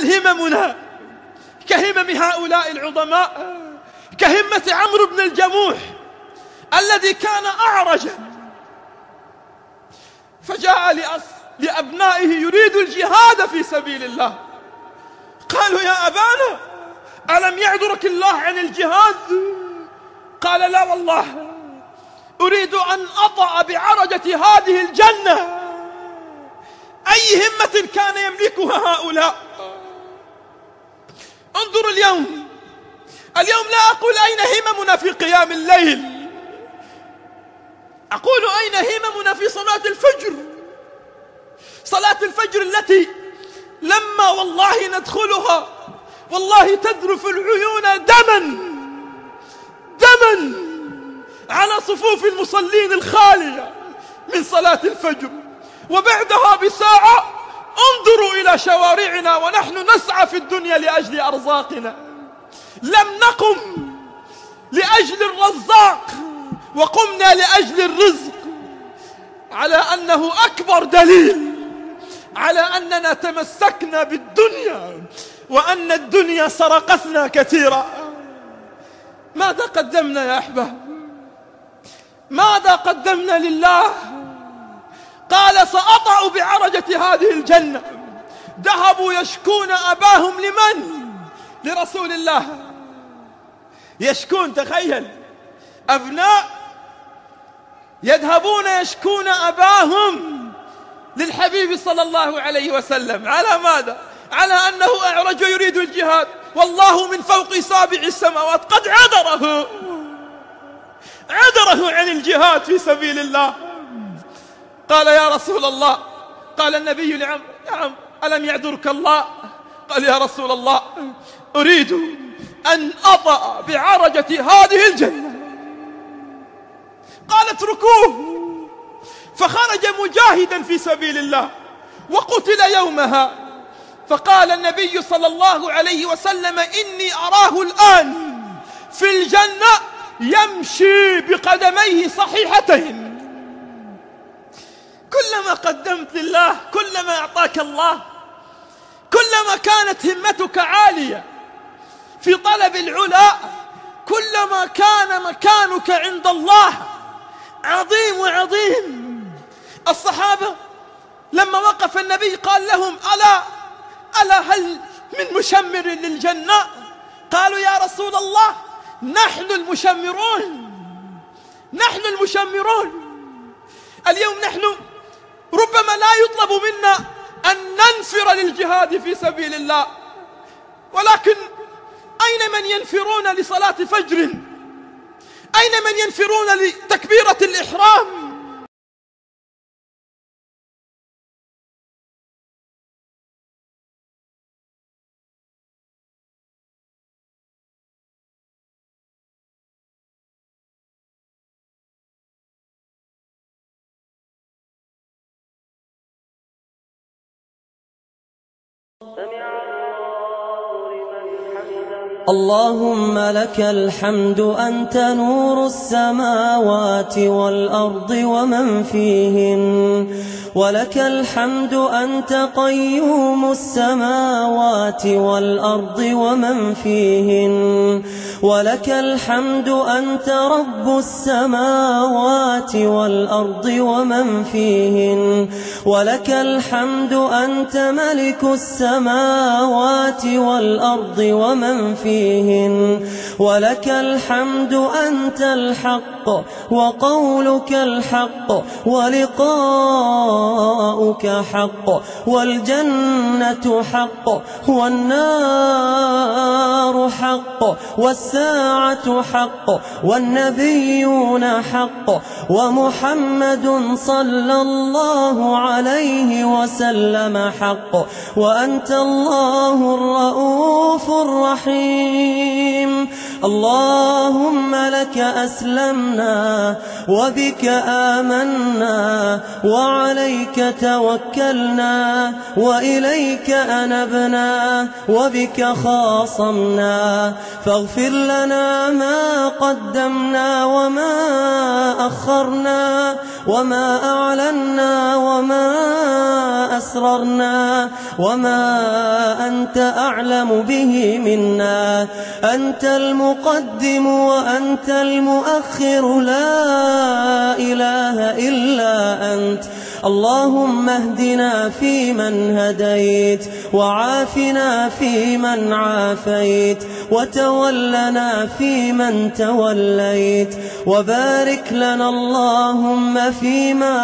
هل هممنا كهمم هؤلاء العظماء كهمة عمرو بن الجموح الذي كان أعرجا. فجاء لأبنائه يريد الجهاد في سبيل الله. قالوا يا أبانا ألم يعذرك الله عن الجهاد؟ قال لا والله أريد أن أطأ بعرجة هذه الجنة. أي همة كان يملكها هؤلاء؟ انظروا اليوم. اليوم لا أقول أين هممنا في قيام الليل. أقول أين هممنا في صلاة الفجر. صلاة الفجر التي لما والله ندخلها والله تذرف العيون دما دما على صفوف المصلين الخالية من صلاة الفجر. وبعدها بساعة انظروا إلى شوارعنا ونحن نسعى في الدنيا لأجل أرزاقنا. لم نقم لأجل الرزاق وقمنا لأجل الرزق على أنه أكبر دليل على أننا تمسكنا بالدنيا وأن الدنيا سرقتنا كثيرا. ماذا قدمنا يا أحباب؟ ماذا قدمنا لله؟ قال سأطع بعرجة هذه الجنة. ذهبوا يشكون أباهم لمن؟ لرسول الله. يشكون تخيل. أبناء يذهبون يشكون أباهم للحبيب صلى الله عليه وسلم. على ماذا؟ على أنه أعرج يريد الجهاد. والله من فوق سابع السماوات قد عذره. عذره عن الجهاد في سبيل الله. قال يا رسول الله قال النبي لعم يا عم ألم يعذرك الله؟ قال يا رسول الله أريد أن أطأ بعرجة هذه الجنة. قال اتركوه. فخرج مجاهدا في سبيل الله وقتل يومها. فقال النبي صلى الله عليه وسلم إني أراه الآن في الجنة يمشي بقدميه صحيحتين. كلما قدمت لله كلما أعطاك الله كلما كانت همتك عالية في طلب العلا كلما كان مكانك عند الله عظيم وعظيم. الصحابة لما وقف النبي قال لهم ألا ألا هل من مشمر للجنة؟ قالوا يا رسول الله نحن المشمرون نحن المشمرون. اليوم نحن ربما لا يطلب منا أن ننفر للجهاد في سبيل الله. ولكن أين من ينفرون لصلاة فجر؟ أين من ينفرون لتكبيرة اللهم لك الحمد أنت نور السماوات والأرض ومن فيهن. ولك الحمد أنت قيوم السماوات والأرض ومن فيهن. ولك الحمد أنت رب السماوات والأرض ومن فيهن. ولك الحمد أنت ملك السماوات والأرض ومن فيهن. ولك الحمد أنت الحق وقولك الحق ولقاؤك حق والجنة حق والنار حق والساعة حق والنبيون حق ومحمد صلى الله عليه وسلم حق. وأنت الله الرؤوف الرحيم. اللهم لك أسلمنا وبك آمنا وعليك توكلنا وإليك أنبنا وبك خاصمنا فاغفر لنا ما قدمنا وما أخرنا وما أعلنا وما أسررنا وما أنت أعلم به منا أنت المقدم وأنت المؤخر. لا إله إلا أنت. اللهم اهدنا فيمن هديت وعافنا فيمن عافيت. وتولنا فيمن توليت وبارك لنا اللهم فيما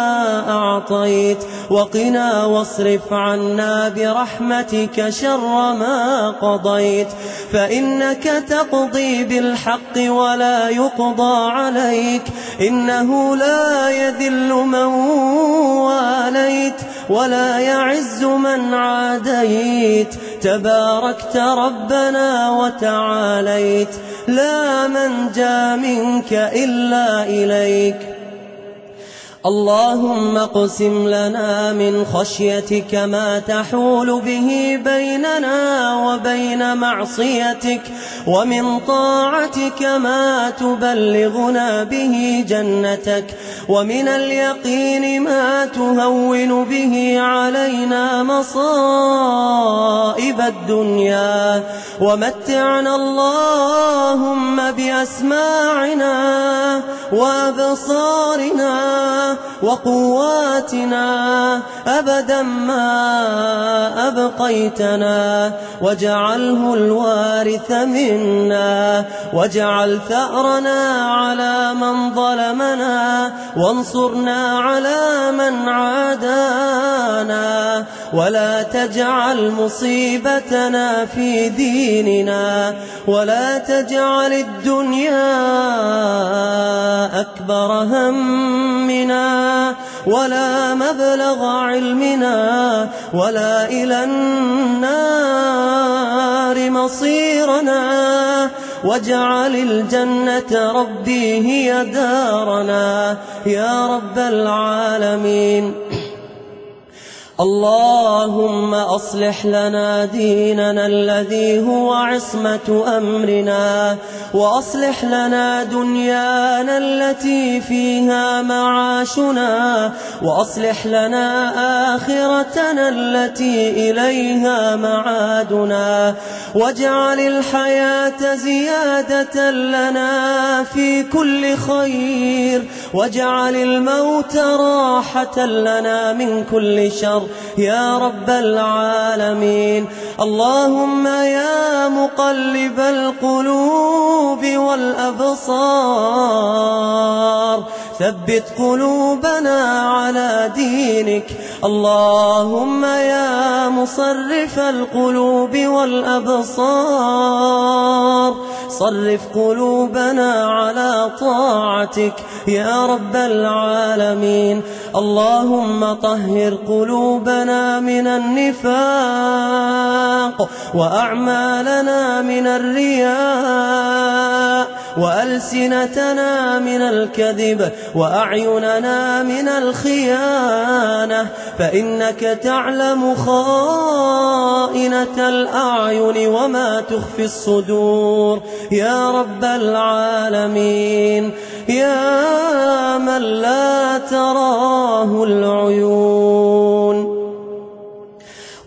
أعطيت وقنا واصرف عنا برحمتك شر ما قضيت فإنك تقضي بالحق ولا يقضى عليك إنه لا يذل من واليت ولا يعز من عاديت تباركت ربنا وتعاليت لا من جاء منك إلا إليك. اللهم اقسم لنا من خشيتك ما تحول به بيننا وبين معصيتك ومن طاعتك ما تبلغنا به جنتك ومن اليقين ما تهون به علينا مصائب. الدنيا. ومتعنا اللهم بأسماعنا وأبصارنا وقواتنا أبدا ما أبقيتنا. واجعله الوارث منا واجعل ثأرنا على من ظلمنا وانصرنا على من عادانا. ولا تجعل مصيبتنا في ديننا ولا تجعل الدنيا أكبر همنا. ولا مبلغ علمنا ولا إلى النار مصيرنا واجعل الجنة ربي هي دارنا يا رب العالمين اللهم أصلح لنا ديننا الذي هو عصمة أمرنا وأصلح لنا دنيانا التي فيها معاشنا وأصلح لنا آخرتنا التي إليها معادنا. واجعل الحياة زيادة لنا في كل خير واجعل الموت راحة لنا من كل شر. يا رب العالمين اللهم يا مقلب القلوب والأبصار. ثبت قلوبنا على دينك. اللهم يا مصرف القلوب والأبصار. صرف قلوبنا على طاعتك يا رب العالمين. اللهم طهر قلوبنا من النفاق وأعمالنا من الرياء وألسنتنا من الكذب وأعيننا من الخيانة فإنك تعلم خائنة الأعين وما تخفي الصدور يا رب العالمين يا من لا تراه العيون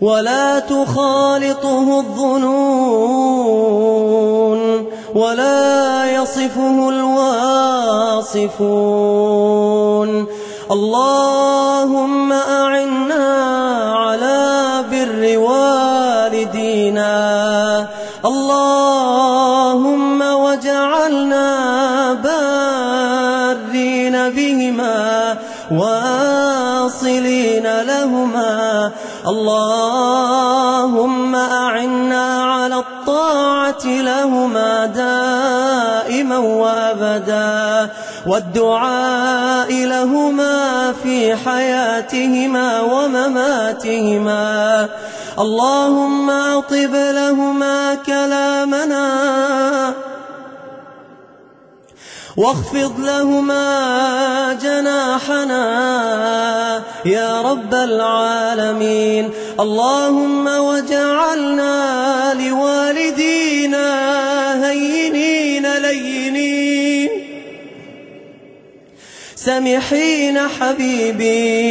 ولا تخالطه الظنون ولا يصفه الواصفون اللهم أعنا على بر اللهم أعنا على الطاعة لهما دائما وأبدا والدعاء لهما في حياتهما ومماتهما. اللهم أطب لهما كلامنا واخفض لهما جناحنا يا رب العالمين. اللهم وجعلنا لوالدينا هينين لينين. سمحين حبيبين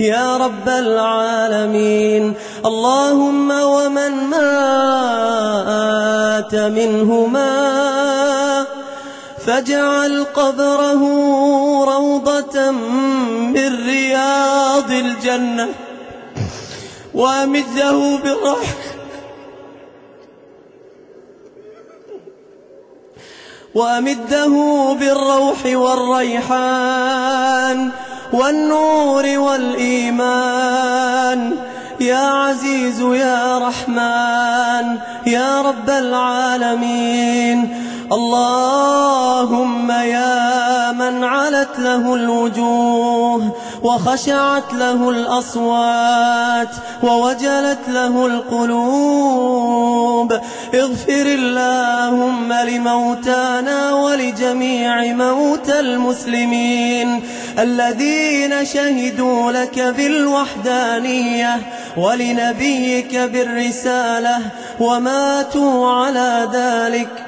يا رب العالمين. اللهم ومن مات منهما فاجعل قبره روضة من رياض الجنة وأمده بالرحمة. وأمده بالروح والريحان والنور والإيمان. يا عزيز يا رحمن يا رب العالمين. اللهم يا من علت له الوجوه وخشعت له الأصوات ووجلت له القلوب. اغفر اللهم لموتانا ولجميع موتى المسلمين الذين شهدوا لك بالوحدانية ولنبيك بالرسالة وماتوا على ذلك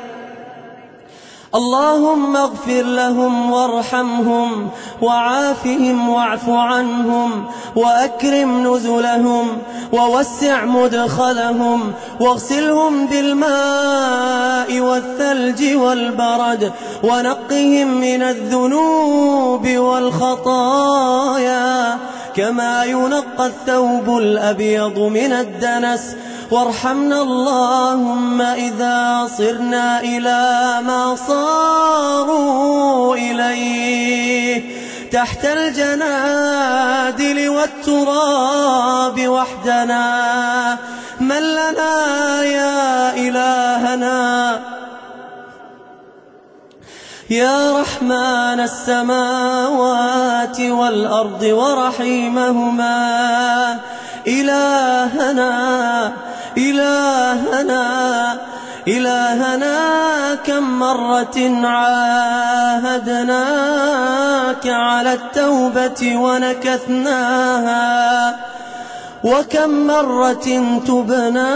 اللهم اغفر لهم وارحمهم وعافهم واعف عنهم وأكرم نزلهم ووسع مدخلهم واغسلهم بالماء والثلج والبرد ونقهم من الذنوب والخطايا كما ينقى الثوب الأبيض من الدنس وارحمنا اللهم إذا صرنا إلى ما صاروا إليه تحت الجنادل والتراب وحدنا من لنا يا إلهنا يا رحمن السماوات والأرض ورحيمهما إلهنا إلهنا إلهنا كم مرة عاهدناك على التوبة ونكثناها وكم مرة تبنا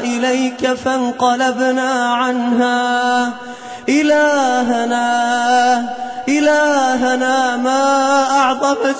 إليك فانقلبنا عنها. إلهنا إلهنا ما أعظمك